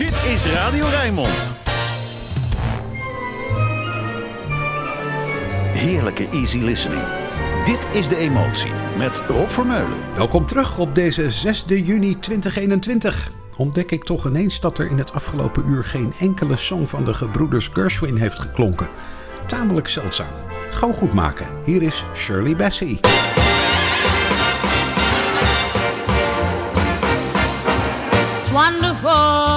Dit is Radio Rijnmond. Heerlijke easy listening. Dit is De Emotie met Rob Vermeulen. Welkom terug op deze 6 juni 2021. Ontdek ik toch ineens dat er in het afgelopen uur geen enkele song van de gebroeders Gershwin heeft geklonken. Tamelijk zeldzaam. Gauw goed maken. Hier is Shirley Bassey. It's wonderful,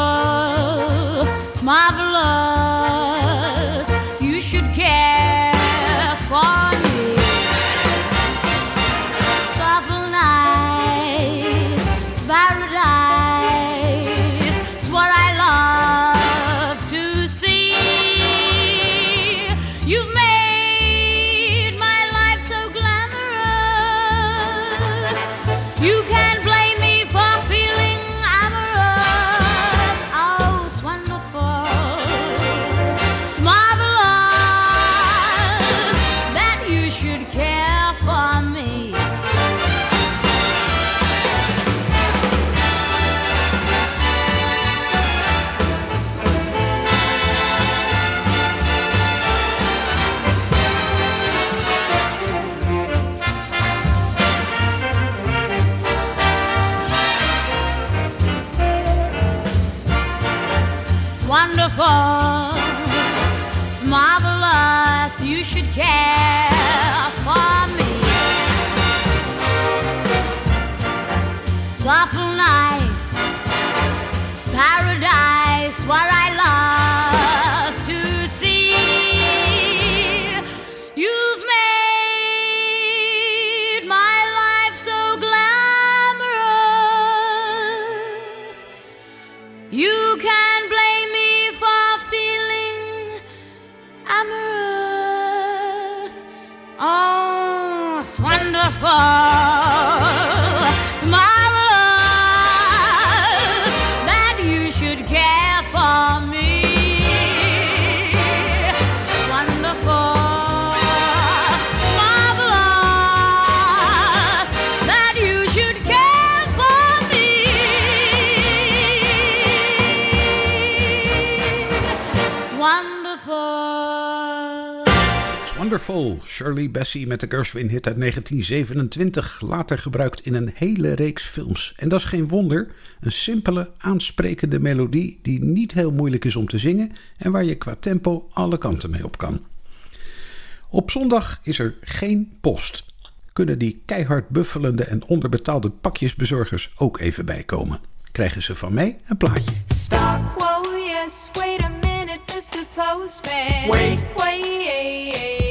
You should care Wonderful. Shirley Bassey met de Gershwin hit uit 1927. Later gebruikt in een hele reeks films. En dat is geen wonder. Een simpele, aansprekende melodie die niet heel moeilijk is om te zingen. En waar je qua tempo alle kanten mee op kan. Op zondag is er geen post. Kunnen die keihard buffelende en onderbetaalde pakjesbezorgers ook even bijkomen? Krijgen ze van mij een plaatje. Stop, whoa, yes, wait a minute, Mr. Postman. Wait. Wait,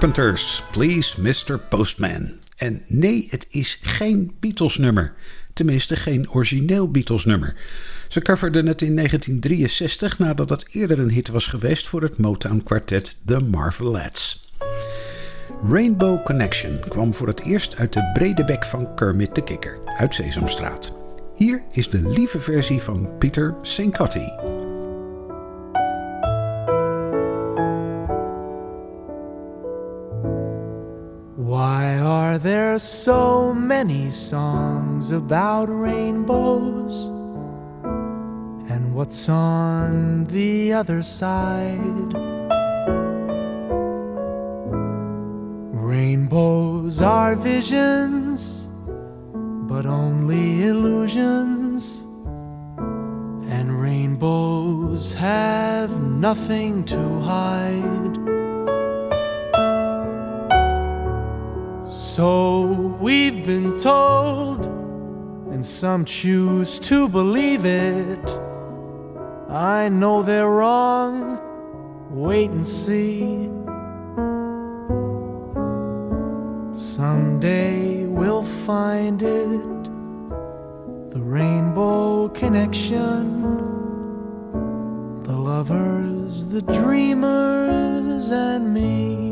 Carpenters, Please Mr. Postman. En nee, het is geen Beatles nummer. Tenminste, geen origineel Beatles nummer. Ze coverden het in 1963 nadat het eerder een hit was geweest voor het Motown kwartet The Marvelettes. Rainbow Connection kwam voor het eerst uit de brede bek van Kermit de Kikker uit Sesamstraat. Hier is de lieve versie van Peter Sincotti. Are there so many songs about rainbows? And what's on the other side? Rainbows are visions, but only illusions. And rainbows have nothing to hide. So we've been told, and some choose to believe it. I know they're wrong, wait and see. Someday we'll find it, the rainbow connection. The lovers, the dreamers, and me.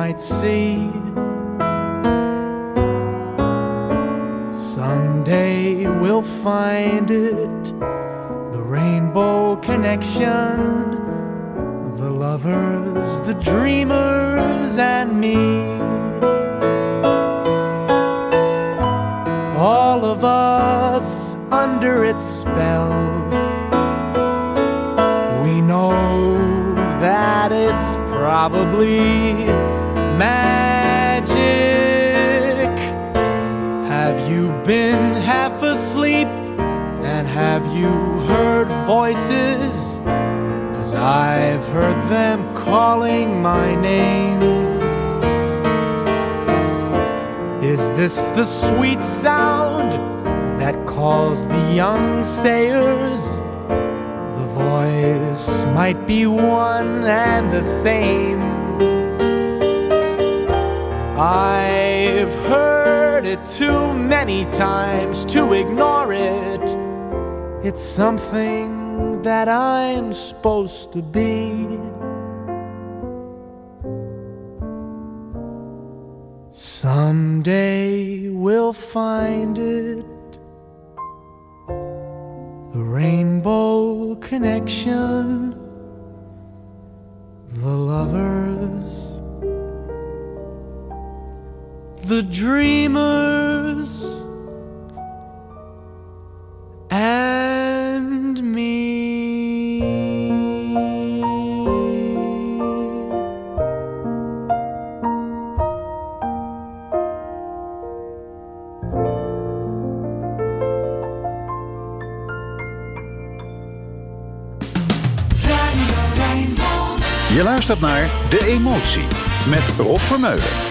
Might see? Someday we'll find it the rainbow connection, the lovers, the dreamers, and me. all of us under its spell. We know that it's probably magic. Have you been half asleep? And have you heard voices? Cause I've heard them calling my name. Is this the sweet sound that calls the young sayers? The voice might be one and the same. I've heard it too many times to ignore it. It's something that I'm supposed to be. Someday we'll find it. The rainbow connection. The lovers. The dreamers. And me. Je luistert naar De Emotie met Rob Vermeulen.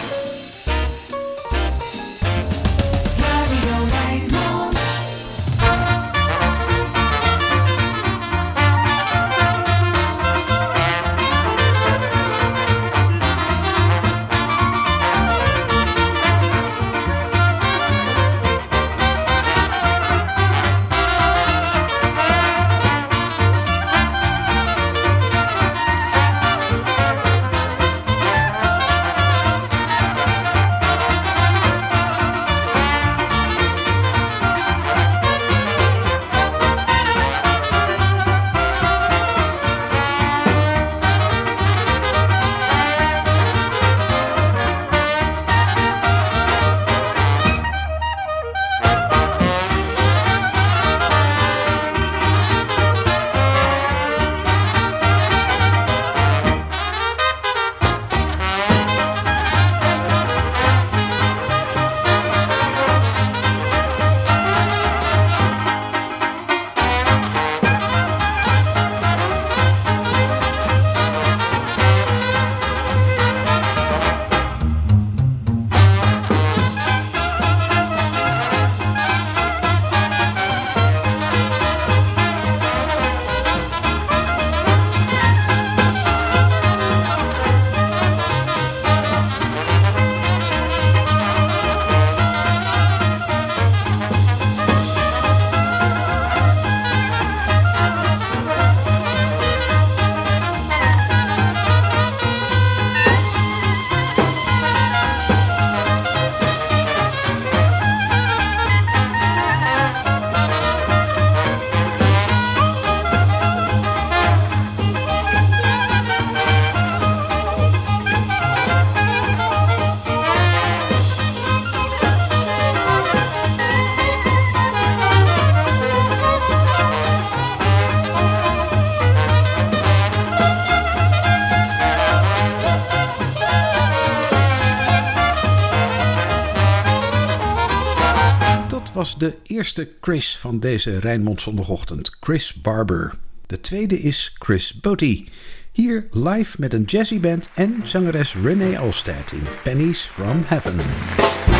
De eerste Chris van deze Rijnmond zondagochtend, Chris Barber. De tweede is Chris Botti. Hier live met een jazzyband en zangeres Renee Alstead in Pennies from Heaven.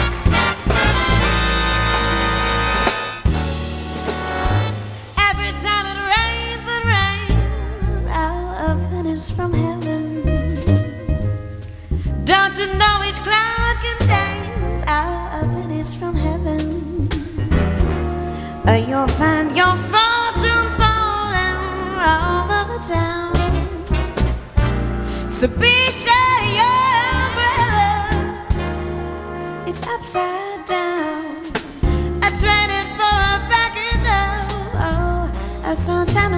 So be sure your umbrella it's upside down. I traded for a package of oh, a sunshine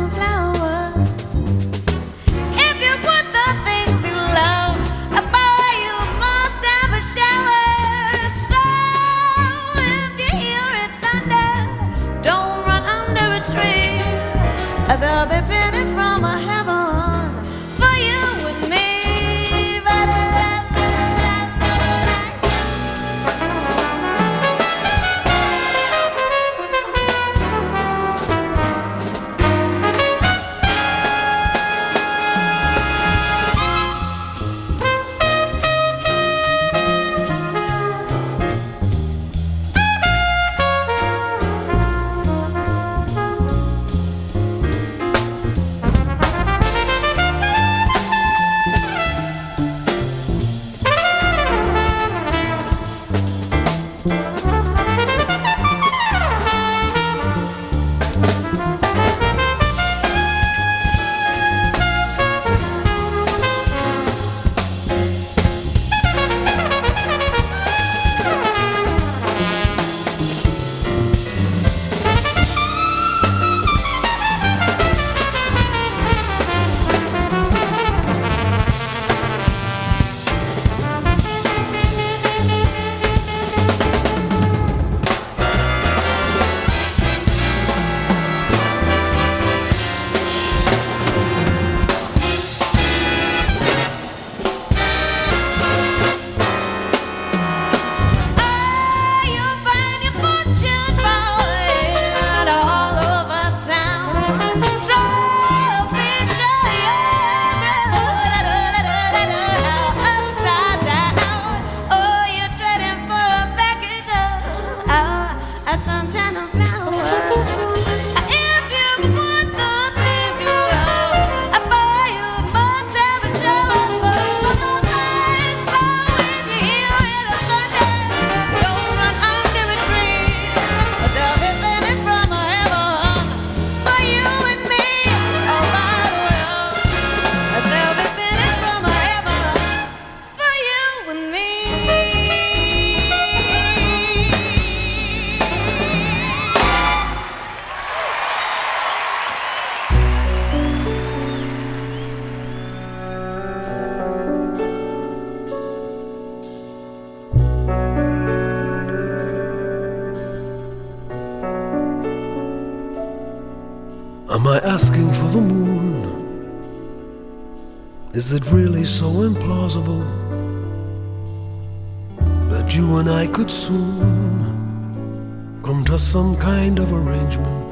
to some kind of arrangement?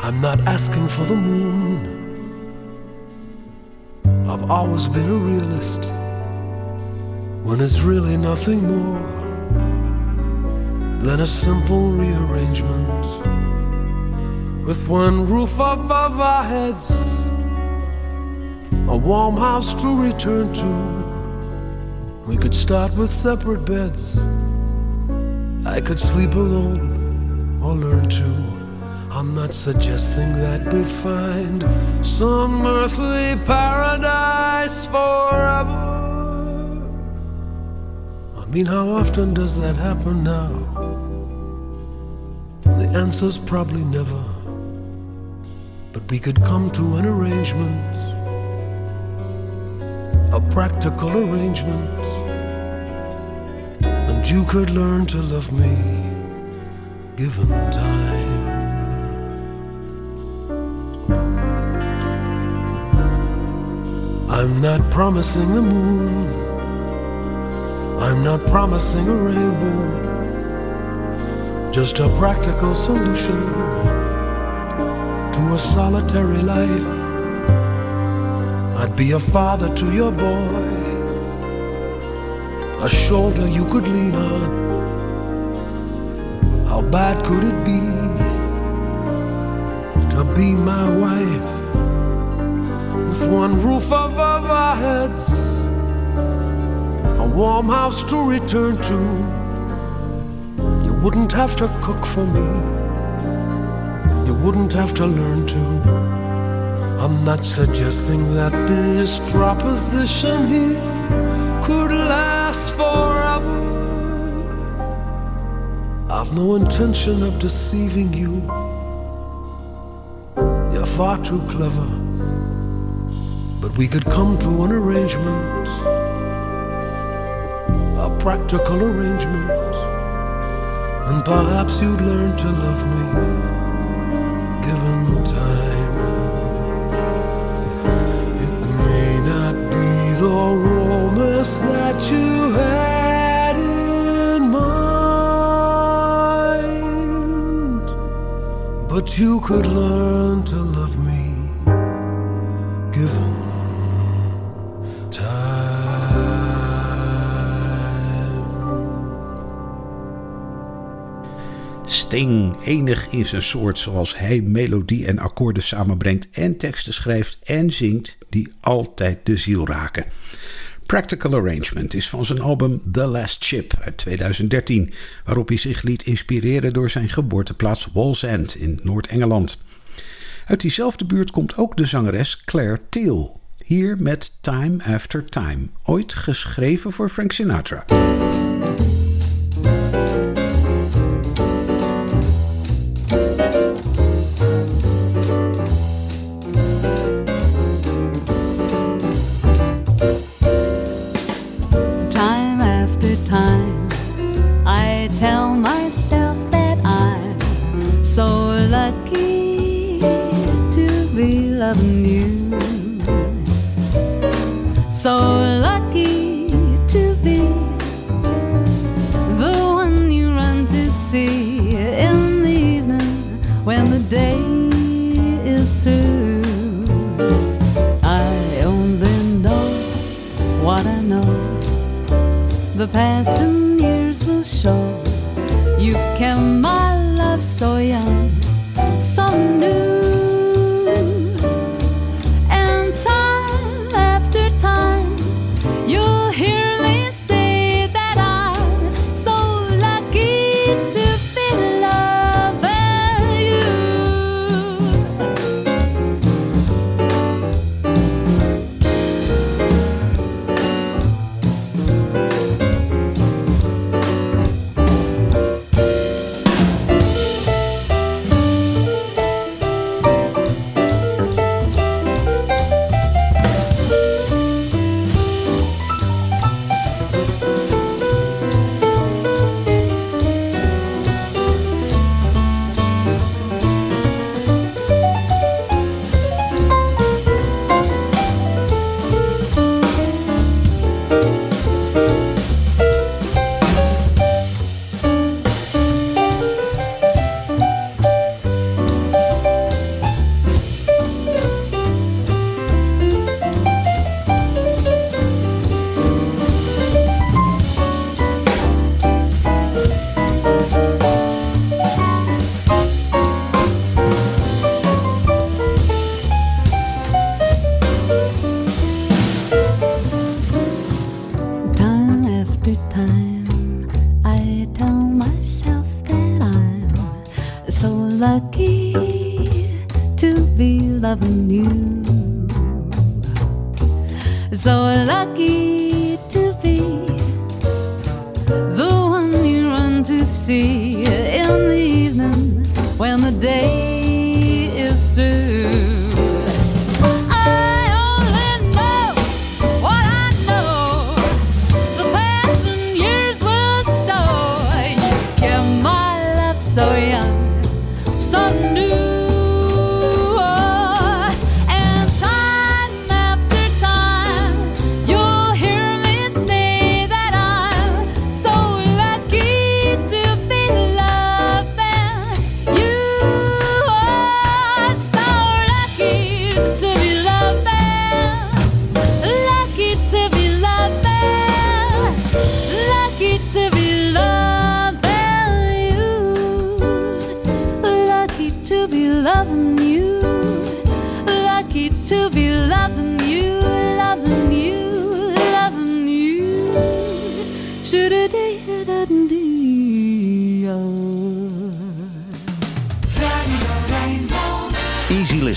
I'm not asking for the moon. I've always been a realist when it's really nothing more than a simple rearrangement with one roof above our heads, a warm house to return to. We could start with separate beds. I could sleep alone or learn to. I'm not suggesting that we'd find some earthly paradise forever. I mean, how often does that happen now? The answer's probably never. But we could come to an arrangement, a practical arrangement, you could learn to love me given time. I'm not promising the moon. I'm not promising a rainbow. just a practical solution to a solitary life. I'd be a father to your boy, a shoulder you could lean on. How bad could it be to be my wife with one roof above our heads, a warm house to return to? You wouldn't have to cook for me, you wouldn't have to learn to. I'm not suggesting that this proposition here could last forever. I've no intention of deceiving you. You're far too clever. But we could come to an arrangement, a practical arrangement, and perhaps you'd learn to love me but you could learn to love me given time. Sting, enig in zijn soort zoals hij melodie en akkoorden samenbrengt en teksten schrijft en zingt die altijd de ziel raken. Practical Arrangement is van zijn album The Last Ship uit 2013, waarop hij zich liet inspireren door zijn geboorteplaats Wall's End in Noord-Engeland. Uit diezelfde buurt komt ook de zangeres Claire Teal, hier met Time After Time, ooit geschreven voor Frank Sinatra. So lucky to be the one you run to see in the evening when the day is through. I only know what I know. The passing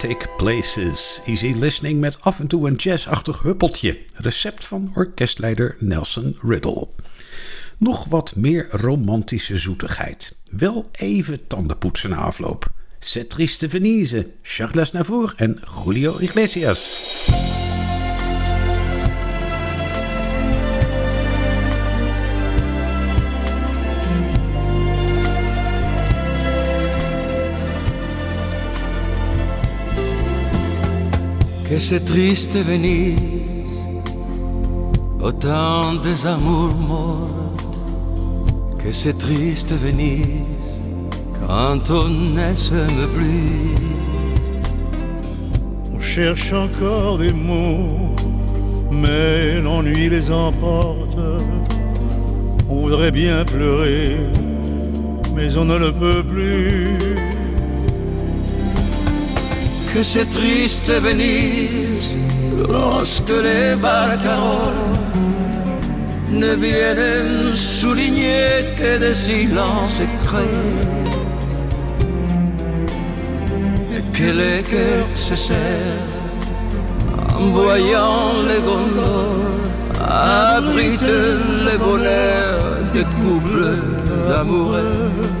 Romantic Places. Easy listening met af en toe een jazzachtig huppeltje. Recept van orkestleider Nelson Riddle. Nog wat meer romantische zoetigheid. Wel even tandenpoetsen na afloop. C'est triste Venise, Charles Aznavour en Julio Iglesias. Que c'est triste Venise, autant des amours mortes, que c'est triste Venise, quand on ne s'aime plus. On cherche encore des mots, mais l'ennui les emporte. On voudrait bien pleurer, mais on ne le peut plus que c'est triste Venise lorsque les barcaroles ne viennent souligner que des silences créés et que les cœurs se en voyant les gondoles abriter les bonheurs des couples d'amoureux.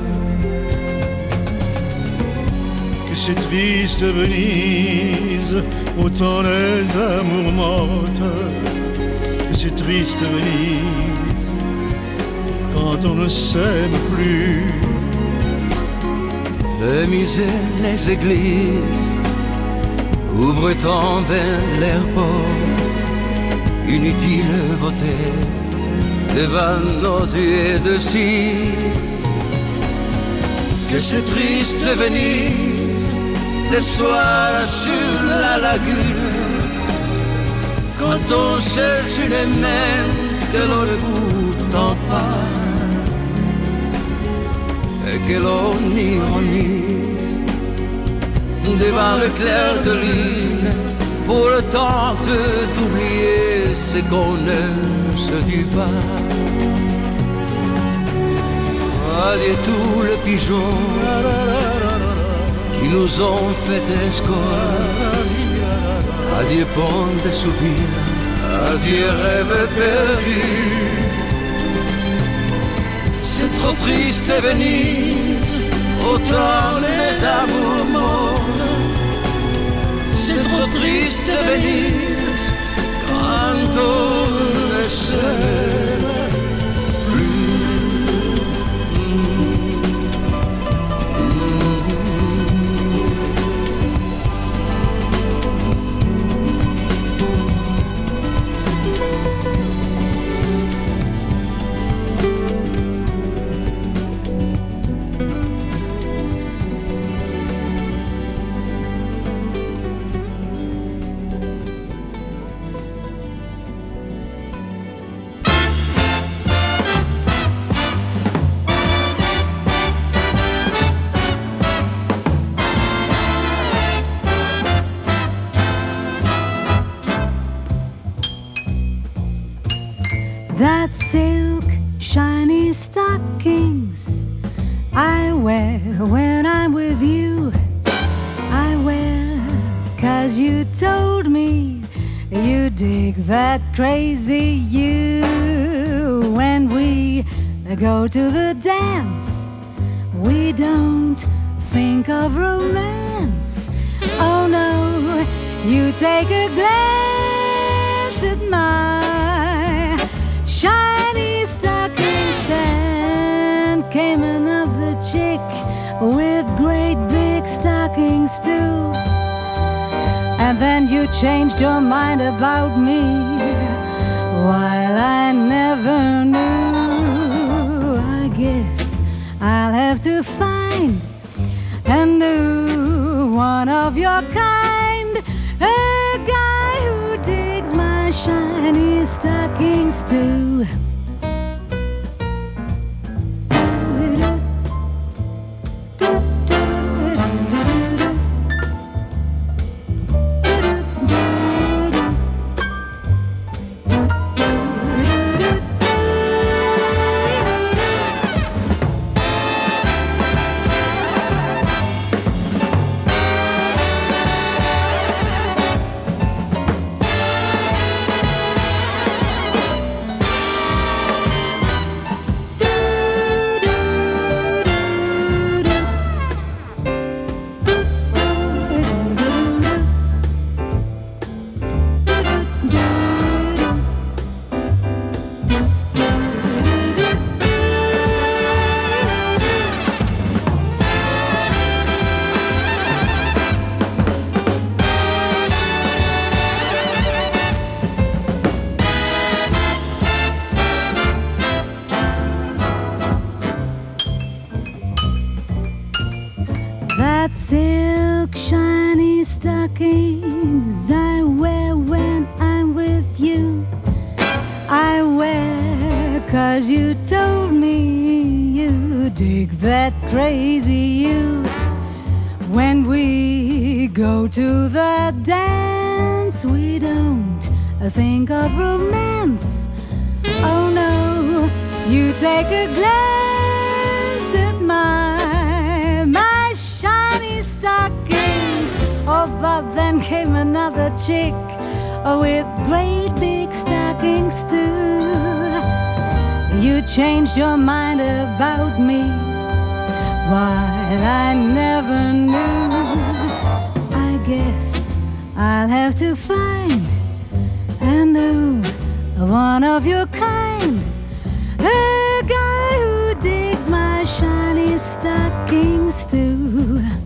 Que c'est triste Venise, autant les amours mortes, que c'est triste Venise, quand on ne s'aime plus. Les misères, les églises ouvrent en vain leurs portes. Inutile voter devant nos yeux de cire. Que c'est triste Venise, le soir sur la lagune, quand on cherche une main que l'on ne goûte pas et que l'on ironise devant le clair de lune pour le temps d'oublier ce qu'on ne se dit pas. Adieu tous les pigeons Il nous ont fait escorte à pont de soupir, à des rêves perdus. C'est trop triste et Venise, autant les amours morts. C'est trop triste et Venise, quand on est seul. That crazy you. When we go to the dance, we don't think of romance. Oh no, you take a glance at my shiny then you changed your mind about me while I never knew. I guess I'll have to find a new one of your kind. A guy who digs my shiny stockings too. Stockings I wear when I'm with you. I wear cause you told me you dig that crazy you. When we go to the dance, we don't think of romance. Oh no, you take a glance up, then came another chick with great big stockings too. You changed your mind about me. Why, I never knew. I guess I'll have to find a new one of your kind. A guy who digs my shiny stockings too.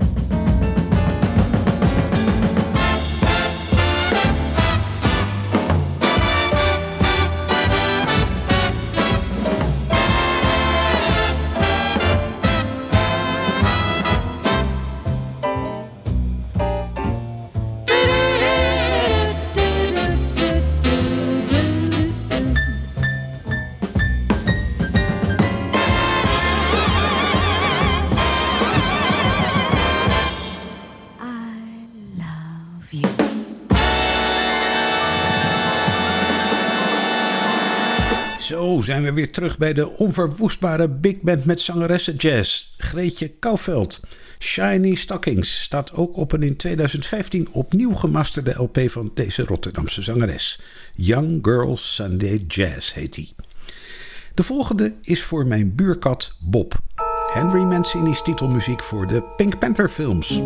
Zijn we weer terug bij de onverwoestbare big band met zangeressen jazz. Greetje Kouwveld. Shiny Stockings staat ook op een in 2015 opnieuw gemasterde LP van deze Rotterdamse zangeres. Young Girl Sunday Jazz heet die. De volgende is voor mijn buurkat Bob. Henry Mancini's titelmuziek voor de Pink Panther films.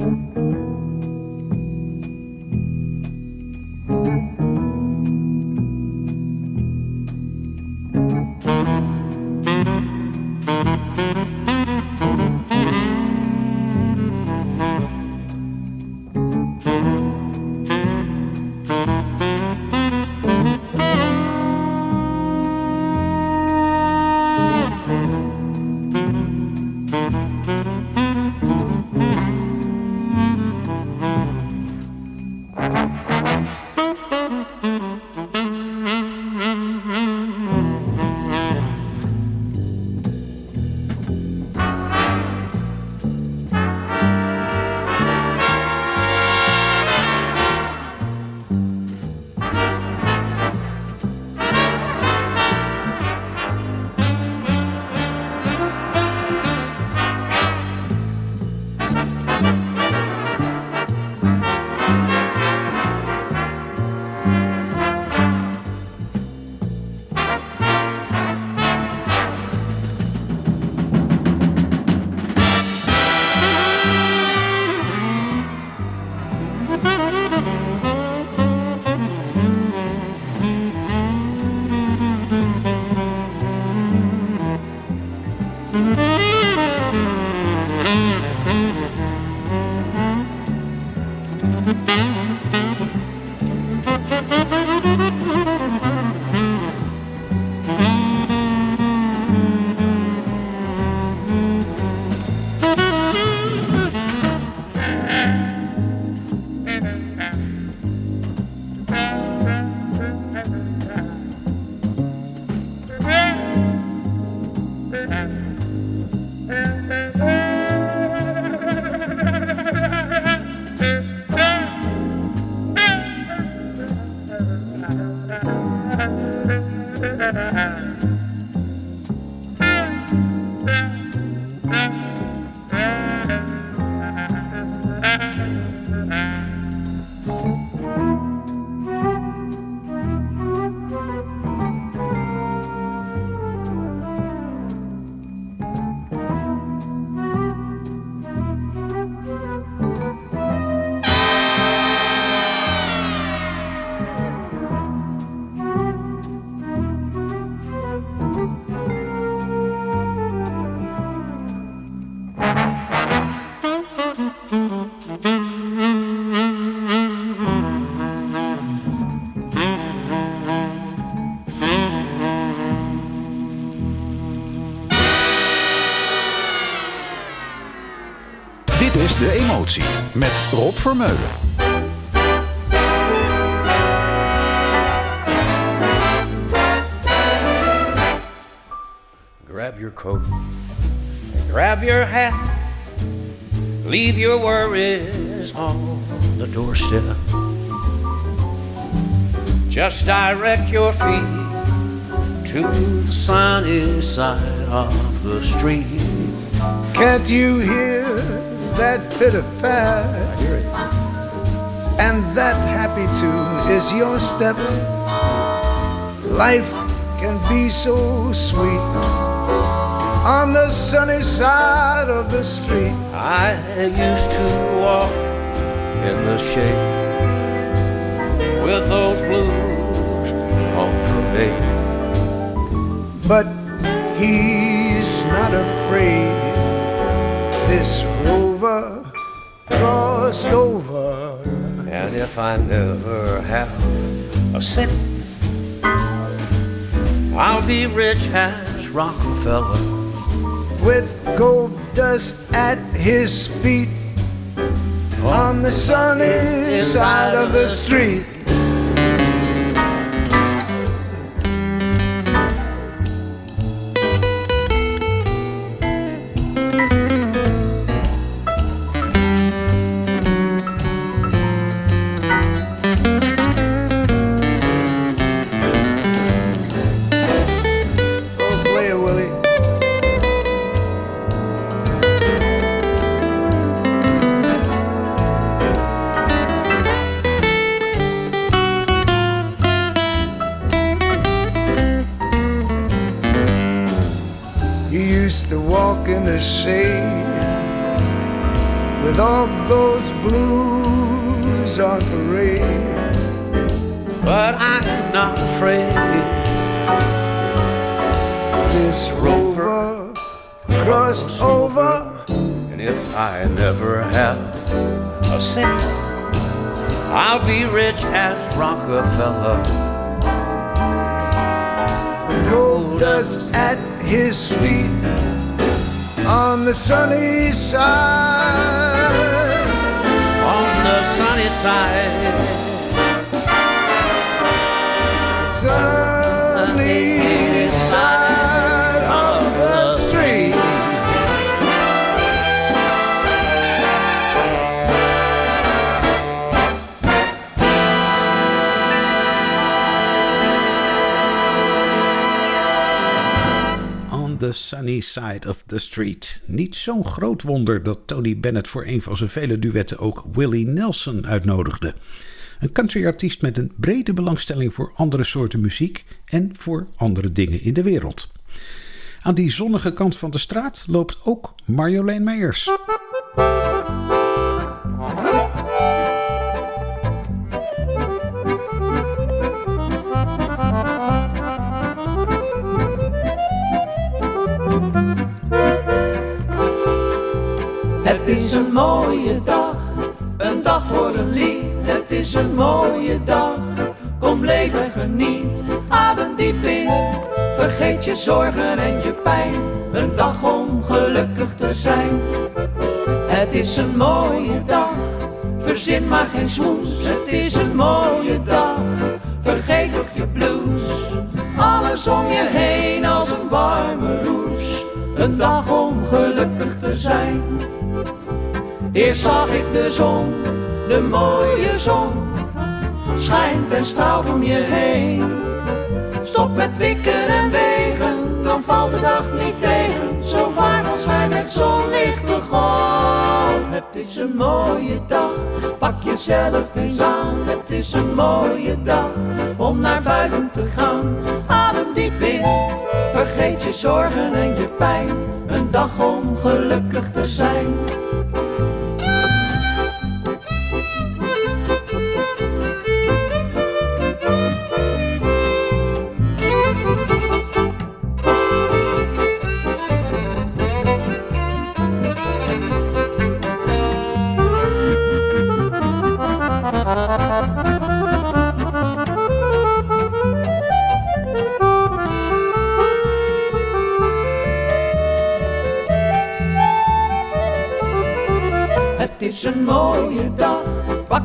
Met Rob Vermeulen. Grab your coat, grab your hat, leave your worries on the doorstep. Just direct your feet to the sunny side of the street. Can't you hear that pitter pat? and that happy tune is your step. Life can be so sweet on the sunny side of the street. I used to walk in the shade with those blues on parade. But he's not afraid. This rover over. And if I never have a cent, I'll be rich as Rockefeller. with gold dust at his feet on the sunny side of the street. Over. And if I never have a cent, I'll be rich as Rockefeller. gold dust at his feet on the sunny side. On the sunny side, Sunny the sunny side of the street. Niet zo'n groot wonder dat Tony Bennett voor een van zijn vele duetten ook Willie Nelson uitnodigde. Een countryartiest met een brede belangstelling voor andere soorten muziek en voor andere dingen in de wereld. Aan die zonnige kant van de straat loopt ook Marjolein Meijers. Het is een mooie dag, een dag voor een lied. Het is een mooie dag, kom leef en geniet. Adem diep in, vergeet je zorgen en je pijn. Een dag om gelukkig te zijn. Het is een mooie dag, verzin maar geen smoes. Het is een mooie dag, vergeet toch je blues. Alles om je heen als een warme roes. Een dag om gelukkig te zijn. Eerst zag ik de zon, de mooie zon, schijnt en straalt om je heen. Stop met wikken en wegen, dan valt de dag niet tegen. Zo als hij met zonlicht begon. Het is een mooie dag, pak jezelf eens aan. Het is een mooie dag om naar buiten te gaan. Adem diep in, vergeet je zorgen en je pijn. Een dag om gelukkig te zijn.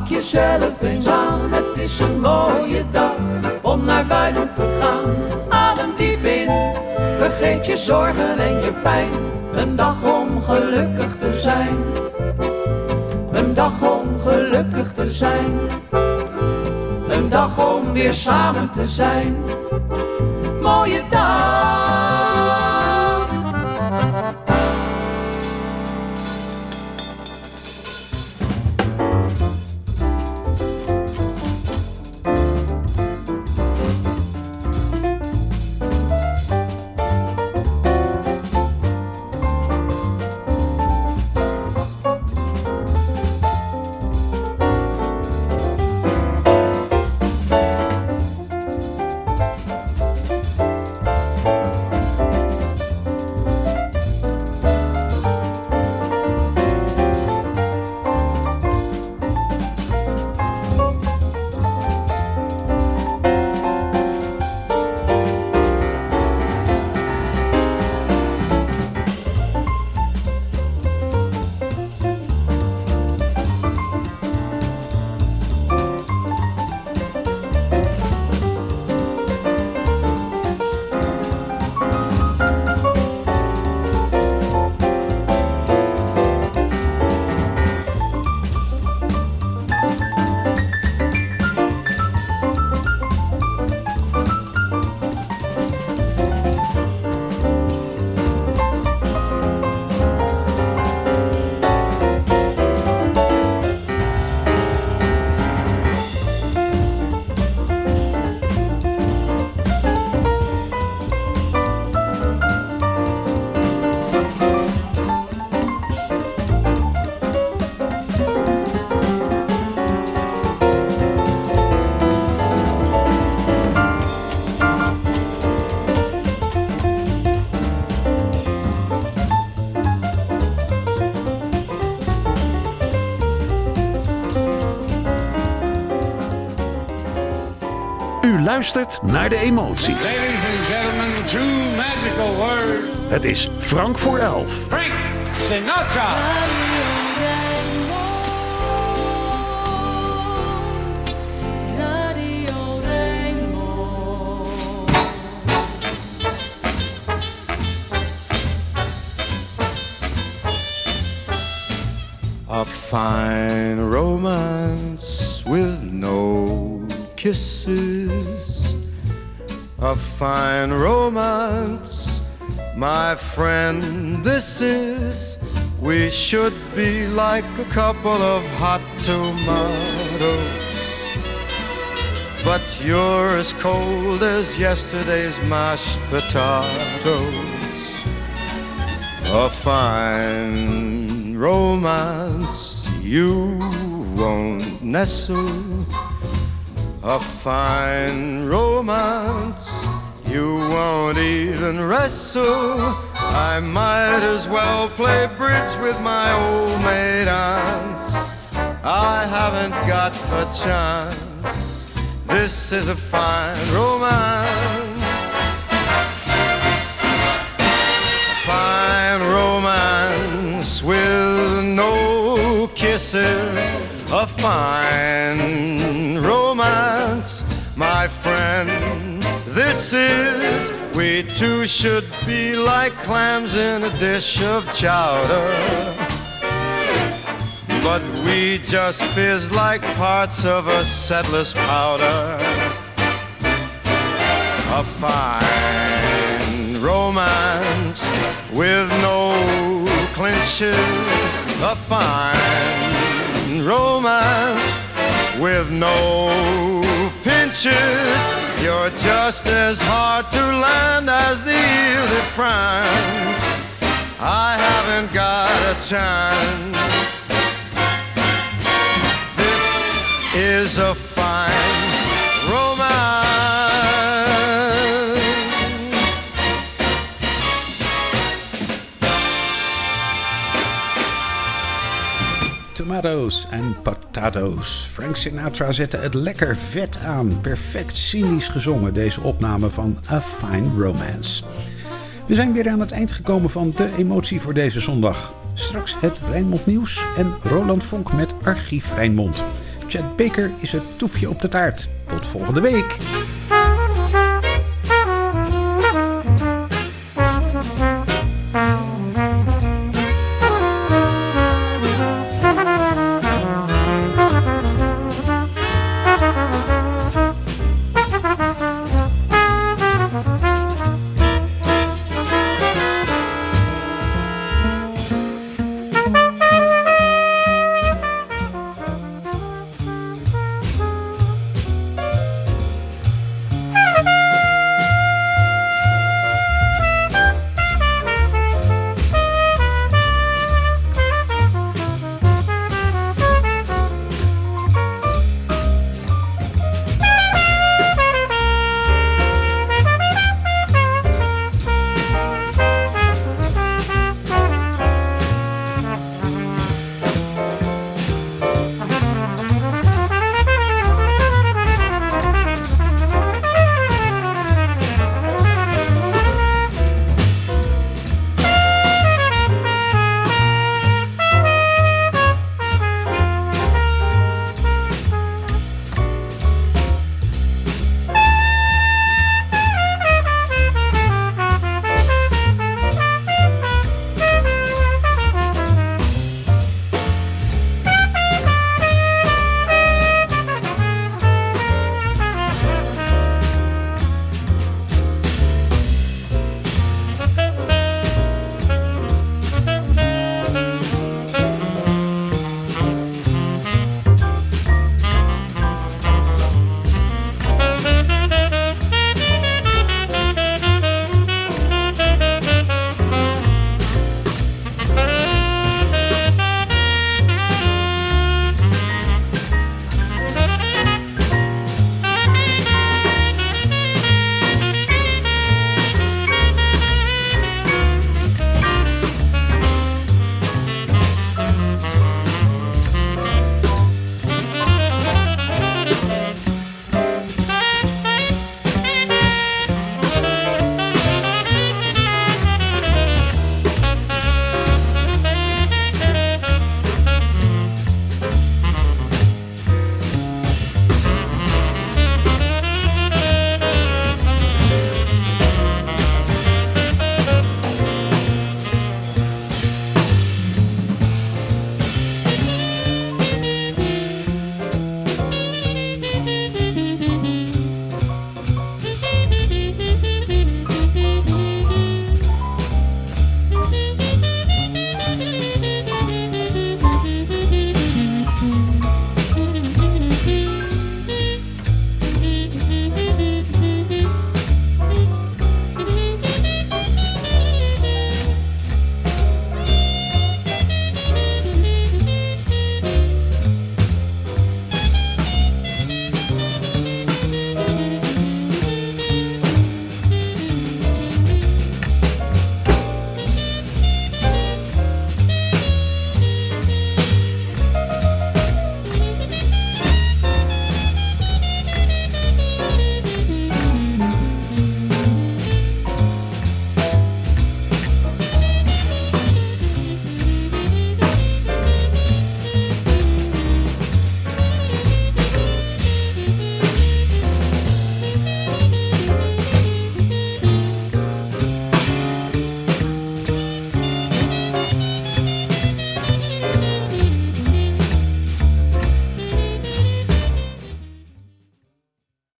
Pak jezelf eens aan. Het is een mooie dag om naar buiten te gaan. Adem diep in, vergeet je zorgen en je pijn. Een dag om gelukkig te zijn. Een dag om gelukkig te zijn. Een dag om weer samen te zijn. Mooie luistert naar de emotie. Ladies and gentlemen, two magical words. Het is Frank voor elf. Frank Sinatra. A fine romance with no kisses. A fine romance, my friend, this is. We should be like a couple of hot tomatoes. But you're as cold as yesterday's mashed potatoes a fine romance you won't nestle. A fine romance you won't even wrestle. I might as well play bridge with my old maid aunts. I haven't got a chance. This is a fine romance. A fine romance with no kisses. A fine my friend. This is, we two should be like clams in a dish of chowder. But we just fizz like parts of a Seidlitz powder. A fine romance with no clinches. A fine romance with no pinches. You're just as hard to land as the Ile de France. I haven't got a chance. This is a Tomatoes en potatoes. Frank Sinatra zette het lekker vet aan. Perfect cynisch gezongen, deze opname van A Fine Romance. We zijn weer aan het eind gekomen van de emotie voor deze zondag. Straks het Rijnmond Nieuws en Roland Vonk met Archief Rijnmond. Chad Baker is het toefje op de taart. Tot volgende week.